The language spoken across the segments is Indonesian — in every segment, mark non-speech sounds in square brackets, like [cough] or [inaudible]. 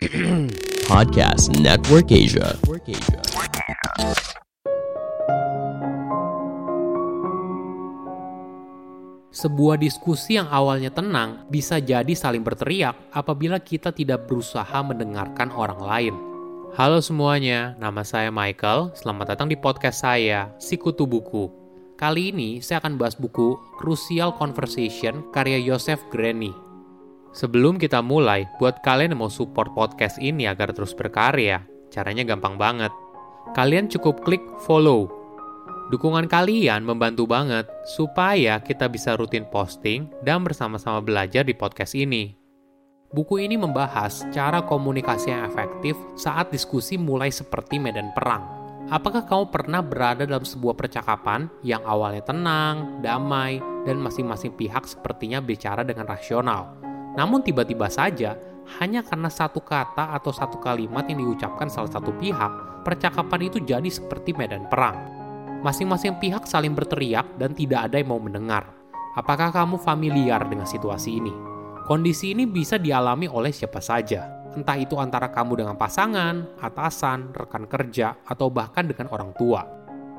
[clears throat] Podcast Network Asia. Sebuah diskusi yang awalnya tenang bisa jadi saling berteriak apabila kita tidak berusaha mendengarkan orang lain. Halo semuanya, nama saya Michael. Selamat datang di podcast saya, Sikutu Buku. Kali ini saya akan bahas buku Crucial Conversation karya Joseph Granny. Sebelum kita mulai, buat kalian yang mau support podcast ini agar terus berkarya, caranya gampang banget. Kalian cukup klik follow Dukungan kalian membantu banget supaya kita bisa rutin posting dan bersama-sama belajar di podcast ini. Buku ini membahas cara komunikasi yang efektif saat diskusi mulai seperti medan perang. Apakah kamu pernah berada dalam sebuah percakapan yang awalnya tenang, damai, dan masing-masing pihak sepertinya bicara dengan rasional? Namun tiba-tiba saja, hanya karena satu kata atau satu kalimat yang diucapkan salah satu pihak, percakapan itu jadi seperti medan perang. Masing-masing pihak saling berteriak dan tidak ada yang mau mendengar. Apakah kamu familiar dengan situasi ini? Kondisi ini bisa dialami oleh siapa saja, entah itu antara kamu dengan pasangan, atasan, rekan kerja, atau bahkan dengan orang tua.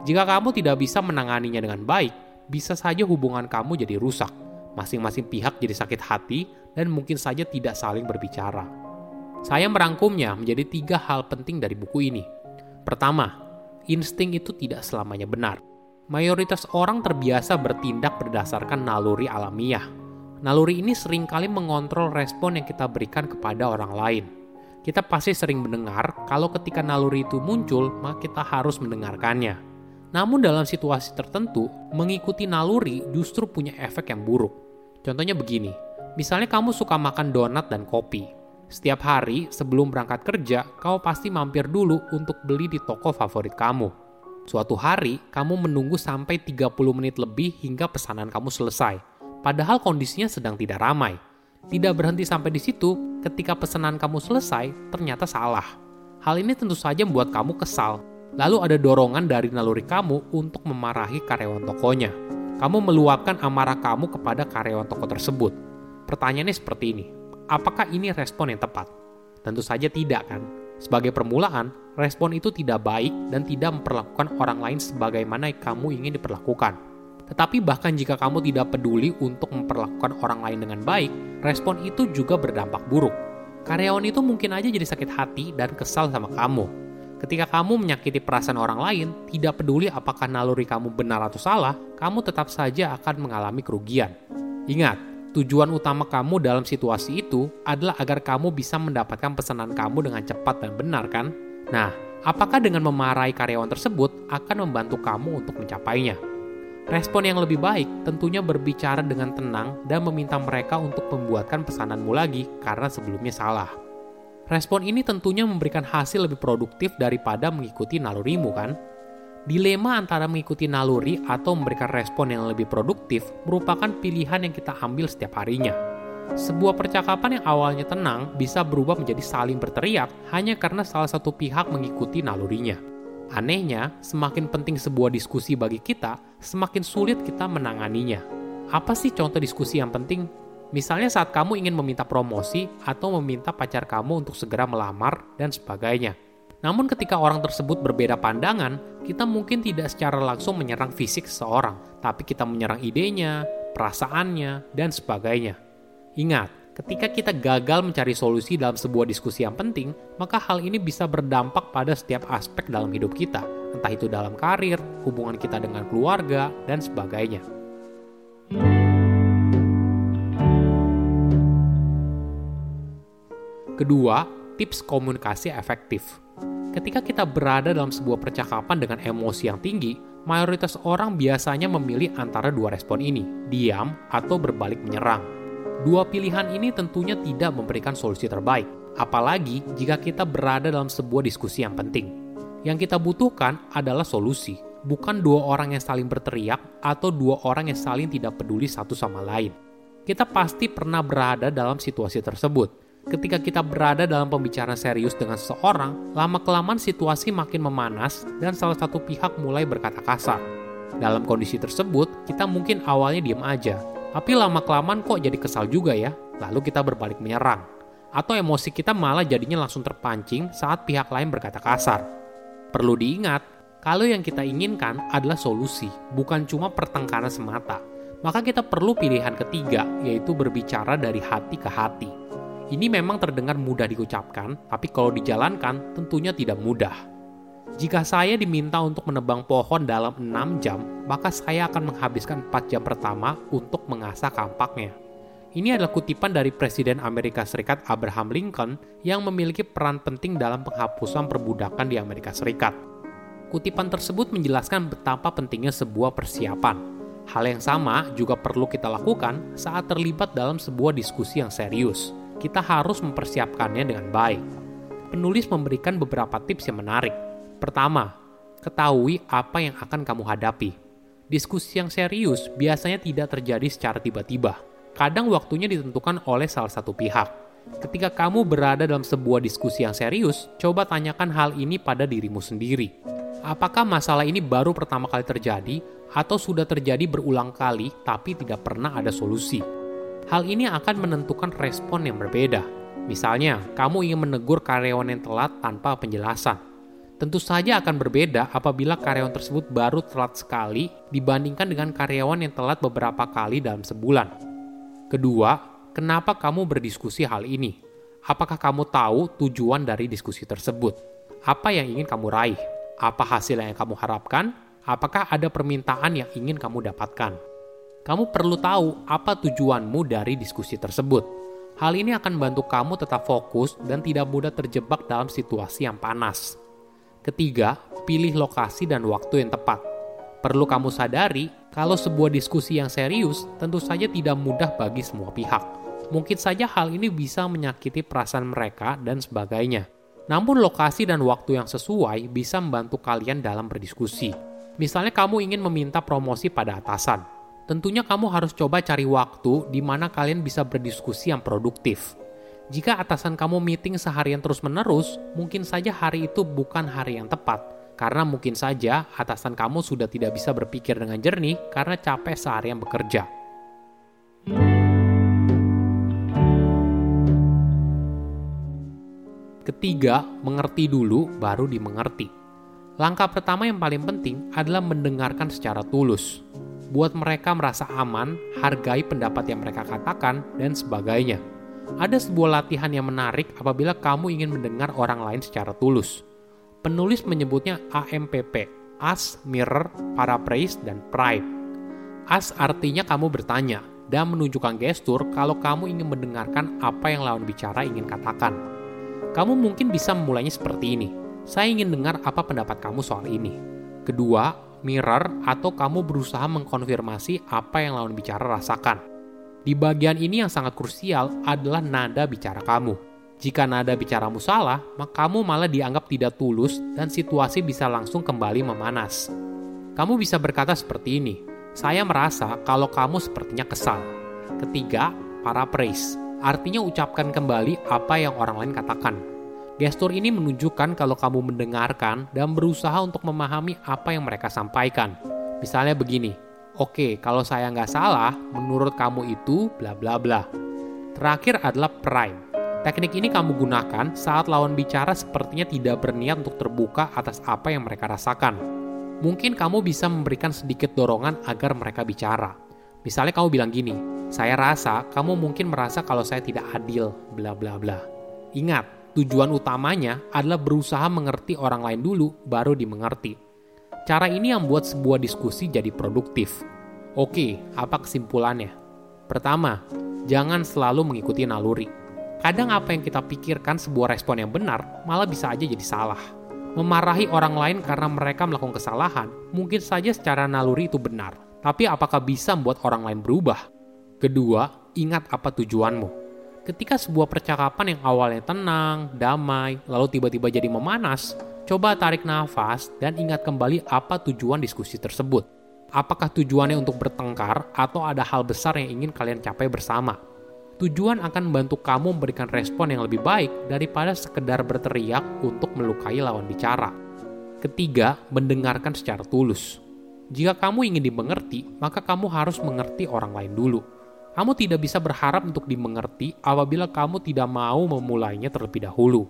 Jika kamu tidak bisa menanganinya dengan baik, bisa saja hubungan kamu jadi rusak. Masing-masing pihak jadi sakit hati dan mungkin saja tidak saling berbicara. Saya merangkumnya menjadi tiga hal penting dari buku ini. Pertama, insting itu tidak selamanya benar. Mayoritas orang terbiasa bertindak berdasarkan naluri alamiah. Naluri ini sering kali mengontrol respon yang kita berikan kepada orang lain. Kita pasti sering mendengar kalau ketika naluri itu muncul, maka kita harus mendengarkannya. Namun dalam situasi tertentu, mengikuti naluri justru punya efek yang buruk. Contohnya begini, misalnya kamu suka makan donat dan kopi, setiap hari sebelum berangkat kerja, kamu pasti mampir dulu untuk beli di toko favorit kamu. Suatu hari, kamu menunggu sampai 30 menit lebih hingga pesanan kamu selesai. Padahal kondisinya sedang tidak ramai. Tidak berhenti sampai di situ, ketika pesanan kamu selesai, ternyata salah. Hal ini tentu saja membuat kamu kesal. Lalu ada dorongan dari naluri kamu untuk memarahi karyawan tokonya. Kamu meluapkan amarah kamu kepada karyawan toko tersebut. Pertanyaannya seperti ini, apakah ini respon yang tepat? Tentu saja tidak kan? Sebagai permulaan, respon itu tidak baik dan tidak memperlakukan orang lain sebagaimana kamu ingin diperlakukan. Tetapi bahkan jika kamu tidak peduli untuk memperlakukan orang lain dengan baik, respon itu juga berdampak buruk. Karyawan itu mungkin aja jadi sakit hati dan kesal sama kamu. Ketika kamu menyakiti perasaan orang lain, tidak peduli apakah naluri kamu benar atau salah, kamu tetap saja akan mengalami kerugian. Ingat, Tujuan utama kamu dalam situasi itu adalah agar kamu bisa mendapatkan pesanan kamu dengan cepat dan benar kan? Nah, apakah dengan memarahi karyawan tersebut akan membantu kamu untuk mencapainya? Respon yang lebih baik tentunya berbicara dengan tenang dan meminta mereka untuk membuatkan pesananmu lagi karena sebelumnya salah. Respon ini tentunya memberikan hasil lebih produktif daripada mengikuti nalurimu kan? Dilema antara mengikuti naluri atau memberikan respon yang lebih produktif merupakan pilihan yang kita ambil setiap harinya. Sebuah percakapan yang awalnya tenang bisa berubah menjadi saling berteriak hanya karena salah satu pihak mengikuti nalurinya. Anehnya, semakin penting sebuah diskusi bagi kita, semakin sulit kita menanganinya. Apa sih contoh diskusi yang penting? Misalnya saat kamu ingin meminta promosi atau meminta pacar kamu untuk segera melamar dan sebagainya namun ketika orang tersebut berbeda pandangan, kita mungkin tidak secara langsung menyerang fisik seseorang, tapi kita menyerang idenya, perasaannya, dan sebagainya. Ingat, ketika kita gagal mencari solusi dalam sebuah diskusi yang penting, maka hal ini bisa berdampak pada setiap aspek dalam hidup kita, entah itu dalam karir, hubungan kita dengan keluarga, dan sebagainya. Kedua, tips komunikasi efektif. Ketika kita berada dalam sebuah percakapan dengan emosi yang tinggi, mayoritas orang biasanya memilih antara dua respon ini, diam atau berbalik menyerang. Dua pilihan ini tentunya tidak memberikan solusi terbaik, apalagi jika kita berada dalam sebuah diskusi yang penting. Yang kita butuhkan adalah solusi, bukan dua orang yang saling berteriak atau dua orang yang saling tidak peduli satu sama lain. Kita pasti pernah berada dalam situasi tersebut, Ketika kita berada dalam pembicaraan serius dengan seseorang, lama-kelamaan situasi makin memanas dan salah satu pihak mulai berkata kasar. Dalam kondisi tersebut, kita mungkin awalnya diam aja, tapi lama-kelamaan kok jadi kesal juga ya, lalu kita berbalik menyerang. Atau emosi kita malah jadinya langsung terpancing saat pihak lain berkata kasar. Perlu diingat, kalau yang kita inginkan adalah solusi, bukan cuma pertengkaran semata. Maka kita perlu pilihan ketiga, yaitu berbicara dari hati ke hati. Ini memang terdengar mudah diucapkan, tapi kalau dijalankan tentunya tidak mudah. Jika saya diminta untuk menebang pohon dalam 6 jam, maka saya akan menghabiskan 4 jam pertama untuk mengasah kampaknya. Ini adalah kutipan dari Presiden Amerika Serikat Abraham Lincoln yang memiliki peran penting dalam penghapusan perbudakan di Amerika Serikat. Kutipan tersebut menjelaskan betapa pentingnya sebuah persiapan. Hal yang sama juga perlu kita lakukan saat terlibat dalam sebuah diskusi yang serius. Kita harus mempersiapkannya dengan baik. Penulis memberikan beberapa tips yang menarik, Pertama, ketahui apa yang akan kamu hadapi. Diskusi yang serius biasanya tidak terjadi secara tiba-tiba. Kadang waktunya ditentukan oleh salah satu pihak. Ketika kamu berada dalam sebuah diskusi yang serius, coba tanyakan hal ini pada dirimu sendiri. Apakah masalah ini baru pertama kali terjadi atau sudah terjadi berulang kali tapi tidak pernah ada solusi? Hal ini akan menentukan respon yang berbeda. Misalnya, kamu ingin menegur karyawan yang telat tanpa penjelasan Tentu saja akan berbeda apabila karyawan tersebut baru telat sekali dibandingkan dengan karyawan yang telat beberapa kali dalam sebulan. Kedua, kenapa kamu berdiskusi hal ini? Apakah kamu tahu tujuan dari diskusi tersebut? Apa yang ingin kamu raih? Apa hasil yang kamu harapkan? Apakah ada permintaan yang ingin kamu dapatkan? Kamu perlu tahu apa tujuanmu dari diskusi tersebut. Hal ini akan membantu kamu tetap fokus dan tidak mudah terjebak dalam situasi yang panas. Ketiga, pilih lokasi dan waktu yang tepat. Perlu kamu sadari, kalau sebuah diskusi yang serius tentu saja tidak mudah bagi semua pihak. Mungkin saja hal ini bisa menyakiti perasaan mereka dan sebagainya. Namun lokasi dan waktu yang sesuai bisa membantu kalian dalam berdiskusi. Misalnya kamu ingin meminta promosi pada atasan. Tentunya kamu harus coba cari waktu di mana kalian bisa berdiskusi yang produktif. Jika atasan kamu meeting seharian terus-menerus, mungkin saja hari itu bukan hari yang tepat. Karena mungkin saja atasan kamu sudah tidak bisa berpikir dengan jernih karena capek seharian bekerja. Ketiga, mengerti dulu baru dimengerti. Langkah pertama yang paling penting adalah mendengarkan secara tulus. Buat mereka merasa aman, hargai pendapat yang mereka katakan, dan sebagainya. Ada sebuah latihan yang menarik apabila kamu ingin mendengar orang lain secara tulus. Penulis menyebutnya AMPP, As, Mirror, Paraphrase, dan Pride. As artinya kamu bertanya dan menunjukkan gestur kalau kamu ingin mendengarkan apa yang lawan bicara ingin katakan. Kamu mungkin bisa memulainya seperti ini. Saya ingin dengar apa pendapat kamu soal ini. Kedua, mirror atau kamu berusaha mengkonfirmasi apa yang lawan bicara rasakan. Di bagian ini yang sangat krusial adalah nada bicara kamu. Jika nada bicaramu salah, maka kamu malah dianggap tidak tulus dan situasi bisa langsung kembali memanas. Kamu bisa berkata seperti ini, saya merasa kalau kamu sepertinya kesal. Ketiga, paraphrase, artinya ucapkan kembali apa yang orang lain katakan. Gestur ini menunjukkan kalau kamu mendengarkan dan berusaha untuk memahami apa yang mereka sampaikan. Misalnya begini, Oke, kalau saya nggak salah, menurut kamu itu bla bla bla. Terakhir adalah prime. Teknik ini kamu gunakan saat lawan bicara sepertinya tidak berniat untuk terbuka atas apa yang mereka rasakan. Mungkin kamu bisa memberikan sedikit dorongan agar mereka bicara. Misalnya kamu bilang gini, saya rasa kamu mungkin merasa kalau saya tidak adil, bla bla bla. Ingat, tujuan utamanya adalah berusaha mengerti orang lain dulu, baru dimengerti. Cara ini yang membuat sebuah diskusi jadi produktif. Oke, apa kesimpulannya? Pertama, jangan selalu mengikuti naluri. Kadang apa yang kita pikirkan sebuah respon yang benar malah bisa aja jadi salah. Memarahi orang lain karena mereka melakukan kesalahan mungkin saja secara naluri itu benar, tapi apakah bisa membuat orang lain berubah? Kedua, ingat apa tujuanmu. Ketika sebuah percakapan yang awalnya tenang, damai, lalu tiba-tiba jadi memanas, Coba tarik nafas dan ingat kembali apa tujuan diskusi tersebut. Apakah tujuannya untuk bertengkar atau ada hal besar yang ingin kalian capai bersama? Tujuan akan membantu kamu memberikan respon yang lebih baik daripada sekedar berteriak untuk melukai lawan bicara. Ketiga, mendengarkan secara tulus. Jika kamu ingin dimengerti, maka kamu harus mengerti orang lain dulu. Kamu tidak bisa berharap untuk dimengerti apabila kamu tidak mau memulainya terlebih dahulu.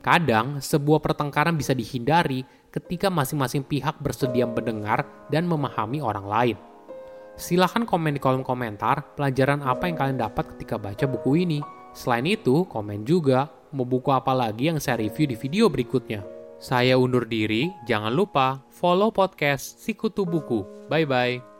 Kadang, sebuah pertengkaran bisa dihindari ketika masing-masing pihak bersedia mendengar dan memahami orang lain. Silahkan komen di kolom komentar pelajaran apa yang kalian dapat ketika baca buku ini. Selain itu, komen juga mau buku apa lagi yang saya review di video berikutnya. Saya undur diri, jangan lupa follow podcast Sikutu Buku. Bye-bye.